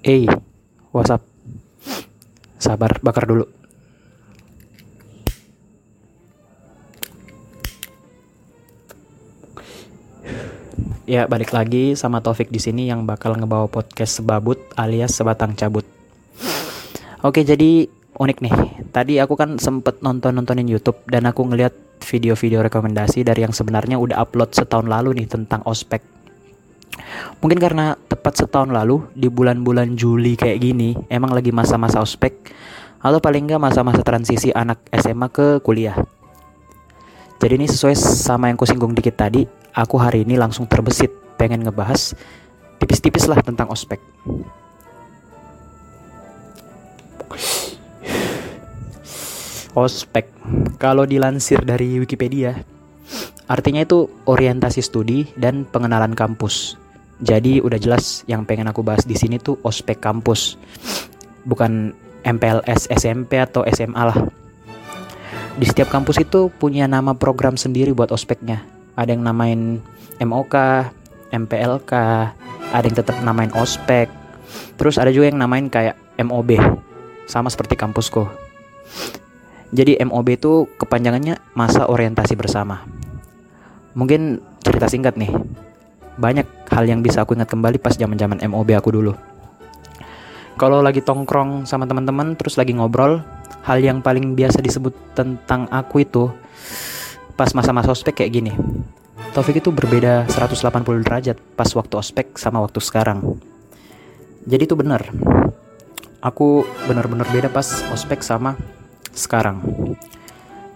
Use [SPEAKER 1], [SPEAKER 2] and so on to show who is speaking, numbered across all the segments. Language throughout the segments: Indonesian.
[SPEAKER 1] Eh, WhatsApp. Sabar, bakar dulu. Ya, balik lagi sama Taufik di sini yang bakal ngebawa podcast sebabut alias sebatang cabut. Oke, jadi unik nih. Tadi aku kan sempet nonton-nontonin YouTube dan aku ngeliat video-video rekomendasi dari yang sebenarnya udah upload setahun lalu nih tentang ospek. Mungkin karena tepat setahun lalu di bulan-bulan Juli kayak gini emang lagi masa-masa ospek atau paling nggak masa-masa transisi anak SMA ke kuliah. Jadi ini sesuai sama yang kusinggung dikit tadi, aku hari ini langsung terbesit pengen ngebahas tipis-tipis lah tentang ospek. Ospek, kalau dilansir dari Wikipedia, artinya itu orientasi studi dan pengenalan kampus. Jadi udah jelas yang pengen aku bahas di sini tuh ospek kampus, bukan MPLS SMP atau SMA lah. Di setiap kampus itu punya nama program sendiri buat ospeknya. Ada yang namain MOK, MPLK, ada yang tetap namain ospek. Terus ada juga yang namain kayak MOB, sama seperti kampusku. Jadi MOB itu kepanjangannya masa orientasi bersama. Mungkin cerita singkat nih. Banyak hal yang bisa aku ingat kembali pas zaman-zaman MOB aku dulu. Kalau lagi tongkrong sama teman-teman terus lagi ngobrol, hal yang paling biasa disebut tentang aku itu pas masa-masa ospek kayak gini. Taufik itu berbeda 180 derajat pas waktu ospek sama waktu sekarang. Jadi itu benar. Aku benar-benar beda pas ospek sama sekarang.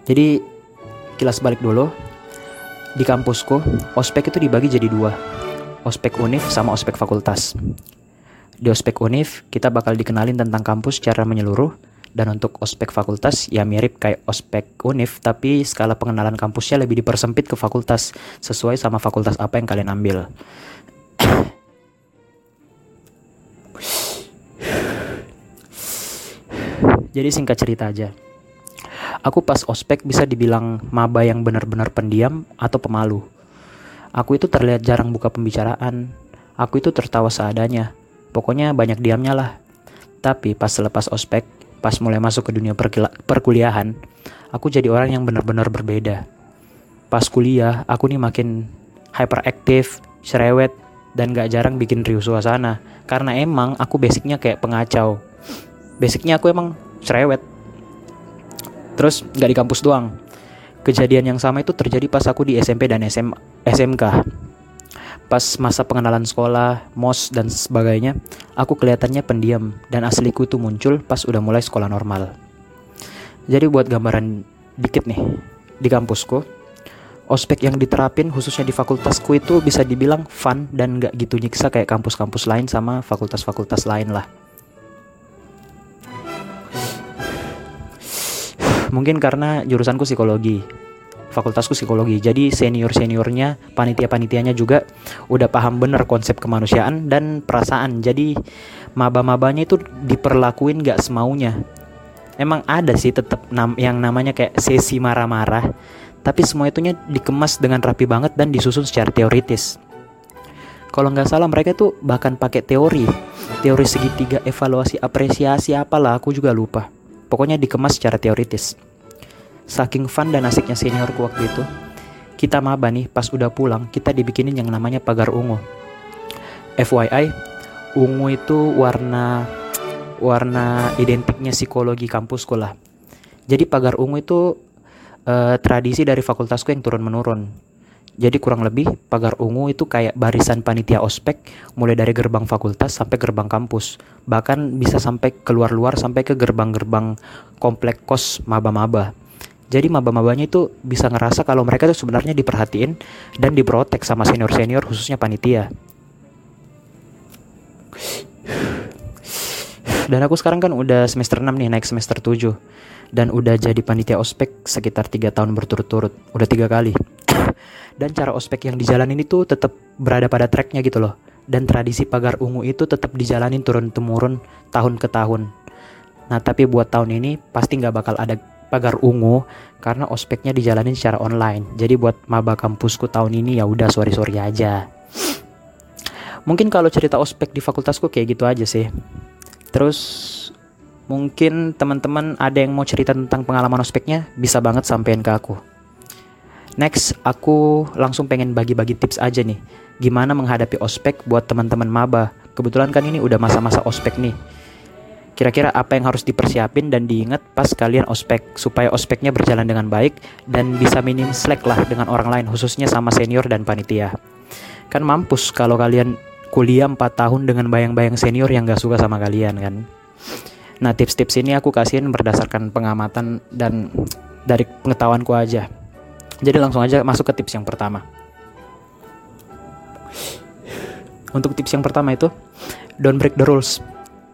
[SPEAKER 1] Jadi kilas balik dulu. Di kampusku, ospek itu dibagi jadi dua. Ospek univ sama ospek fakultas. Di ospek univ, kita bakal dikenalin tentang kampus secara menyeluruh dan untuk ospek fakultas ya mirip kayak ospek univ tapi skala pengenalan kampusnya lebih dipersempit ke fakultas sesuai sama fakultas apa yang kalian ambil. Jadi singkat cerita aja. Aku pas ospek bisa dibilang maba yang benar-benar pendiam atau pemalu. Aku itu terlihat jarang buka pembicaraan. Aku itu tertawa seadanya. Pokoknya banyak diamnya lah. Tapi pas selepas ospek, pas mulai masuk ke dunia perkuliahan, aku jadi orang yang benar-benar berbeda. Pas kuliah, aku nih makin hyperaktif, cerewet, dan gak jarang bikin riuh suasana. Karena emang aku basicnya kayak pengacau. Basicnya aku emang cerewet. Terus gak di kampus doang. Kejadian yang sama itu terjadi pas aku di SMP dan SM, SMK. Pas masa pengenalan sekolah, MOS, dan sebagainya, aku kelihatannya pendiam dan asliku itu muncul pas udah mulai sekolah normal. Jadi buat gambaran dikit nih, di kampusku, ospek yang diterapin khususnya di fakultasku itu bisa dibilang fun dan gak gitu nyiksa kayak kampus-kampus lain sama fakultas-fakultas lain lah. Mungkin karena jurusanku psikologi, fakultasku psikologi. Jadi senior-seniornya, panitia-panitianya juga udah paham bener konsep kemanusiaan dan perasaan. Jadi maba-mabanya itu diperlakuin gak semaunya. Emang ada sih tetap nam yang namanya kayak sesi marah-marah. Tapi semua itunya dikemas dengan rapi banget dan disusun secara teoritis. Kalau nggak salah mereka tuh bahkan pakai teori, teori segitiga evaluasi apresiasi apalah aku juga lupa. Pokoknya dikemas secara teoritis. Saking fun dan asiknya seniorku waktu itu, kita maba nih pas udah pulang kita dibikinin yang namanya pagar ungu. FYI, ungu itu warna warna identiknya psikologi kampusku lah. Jadi pagar ungu itu uh, tradisi dari fakultasku yang turun menurun. Jadi kurang lebih pagar ungu itu kayak barisan panitia ospek mulai dari gerbang fakultas sampai gerbang kampus. Bahkan bisa sampai keluar-luar sampai ke gerbang-gerbang komplek kos maba-maba. Jadi maba-mabanya itu bisa ngerasa kalau mereka tuh sebenarnya diperhatiin dan diprotek sama senior-senior khususnya panitia. Dan aku sekarang kan udah semester 6 nih naik semester 7 dan udah jadi panitia ospek sekitar tiga tahun berturut-turut, udah tiga kali. Dan cara ospek yang dijalanin itu tetap berada pada tracknya gitu loh. Dan tradisi pagar ungu itu tetap dijalanin turun temurun tahun ke tahun. Nah tapi buat tahun ini pasti nggak bakal ada pagar ungu karena ospeknya dijalanin secara online. Jadi buat maba kampusku tahun ini ya udah sorry sorry aja. mungkin kalau cerita ospek di fakultasku kayak gitu aja sih terus mungkin teman-teman ada yang mau cerita tentang pengalaman ospeknya bisa banget sampein ke aku next aku langsung pengen bagi-bagi tips aja nih gimana menghadapi ospek buat teman-teman maba kebetulan kan ini udah masa-masa ospek nih kira-kira apa yang harus dipersiapin dan diingat pas kalian ospek supaya ospeknya berjalan dengan baik dan bisa minim slack lah dengan orang lain khususnya sama senior dan panitia kan mampus kalau kalian kuliah 4 tahun dengan bayang-bayang senior yang gak suka sama kalian kan. Nah tips-tips ini aku kasihin berdasarkan pengamatan dan dari pengetahuanku aja. Jadi langsung aja masuk ke tips yang pertama. Untuk tips yang pertama itu, don't break the rules.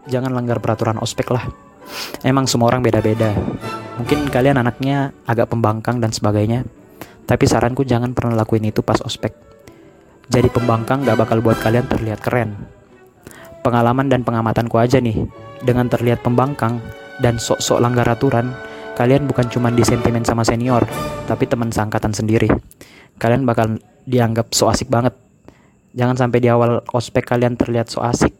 [SPEAKER 1] Jangan langgar peraturan ospek lah. Emang semua orang beda-beda. Mungkin kalian anaknya agak pembangkang dan sebagainya. Tapi saranku jangan pernah lakuin itu pas ospek jadi pembangkang gak bakal buat kalian terlihat keren. Pengalaman dan pengamatanku aja nih, dengan terlihat pembangkang dan sok-sok langgar aturan, kalian bukan cuma disentimen sama senior, tapi teman sangkatan sendiri. Kalian bakal dianggap so asik banget. Jangan sampai di awal ospek kalian terlihat so asik.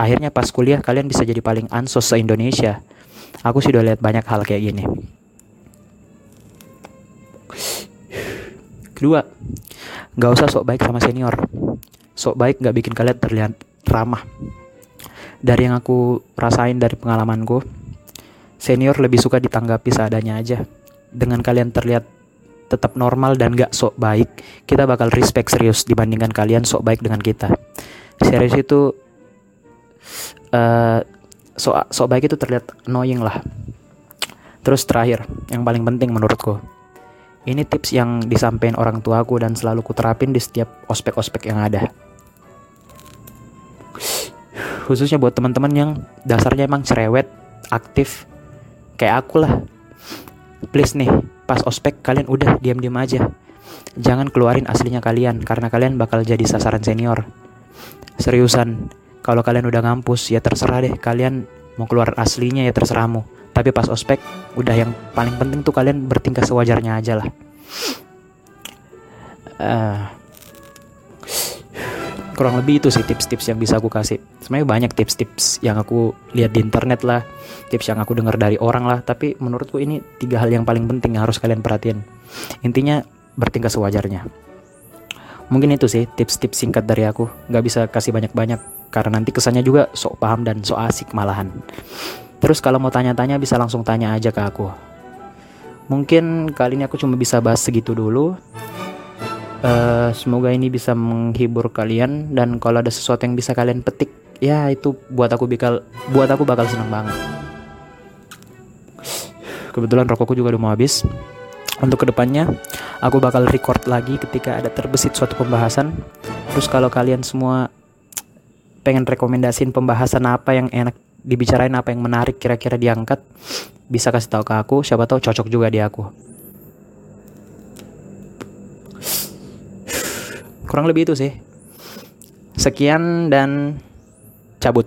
[SPEAKER 1] Akhirnya pas kuliah kalian bisa jadi paling ansos se-Indonesia. Aku sudah lihat banyak hal kayak gini. Kedua, Gak usah sok baik sama senior. Sok baik gak bikin kalian terlihat ramah. Dari yang aku rasain dari pengalamanku, senior lebih suka ditanggapi seadanya aja. Dengan kalian terlihat tetap normal dan gak sok baik, kita bakal respect serius dibandingkan kalian sok baik dengan kita. Serius itu uh, sok sok baik itu terlihat annoying lah. Terus terakhir, yang paling penting menurutku, ini tips yang disampaikan orang tuaku dan selalu kuterapin di setiap ospek-ospek yang ada. Khususnya buat teman-teman yang dasarnya emang cerewet, aktif, kayak aku lah. Please nih, pas ospek kalian udah diam-diam aja. Jangan keluarin aslinya kalian karena kalian bakal jadi sasaran senior. Seriusan, kalau kalian udah ngampus ya terserah deh kalian mau keluar aslinya ya terserahmu tapi pas ospek udah yang paling penting tuh kalian bertingkah sewajarnya aja lah uh, kurang lebih itu sih tips-tips yang bisa aku kasih. Sebenarnya banyak tips-tips yang aku lihat di internet lah tips yang aku dengar dari orang lah. Tapi menurutku ini tiga hal yang paling penting yang harus kalian perhatiin. Intinya bertingkah sewajarnya. Mungkin itu sih tips-tips singkat dari aku. Nggak bisa kasih banyak-banyak karena nanti kesannya juga sok paham dan sok asik malahan. Terus kalau mau tanya-tanya bisa langsung tanya aja ke aku. Mungkin kali ini aku cuma bisa bahas segitu dulu. Uh, semoga ini bisa menghibur kalian dan kalau ada sesuatu yang bisa kalian petik, ya itu buat aku bakal buat aku bakal senang banget. Kebetulan rokokku juga udah mau habis. Untuk ke depannya, aku bakal record lagi ketika ada terbesit suatu pembahasan. Terus kalau kalian semua pengen rekomendasiin pembahasan apa yang enak dibicarain apa yang menarik kira-kira diangkat bisa kasih tahu ke aku siapa tahu cocok juga di aku kurang lebih itu sih. Sekian dan cabut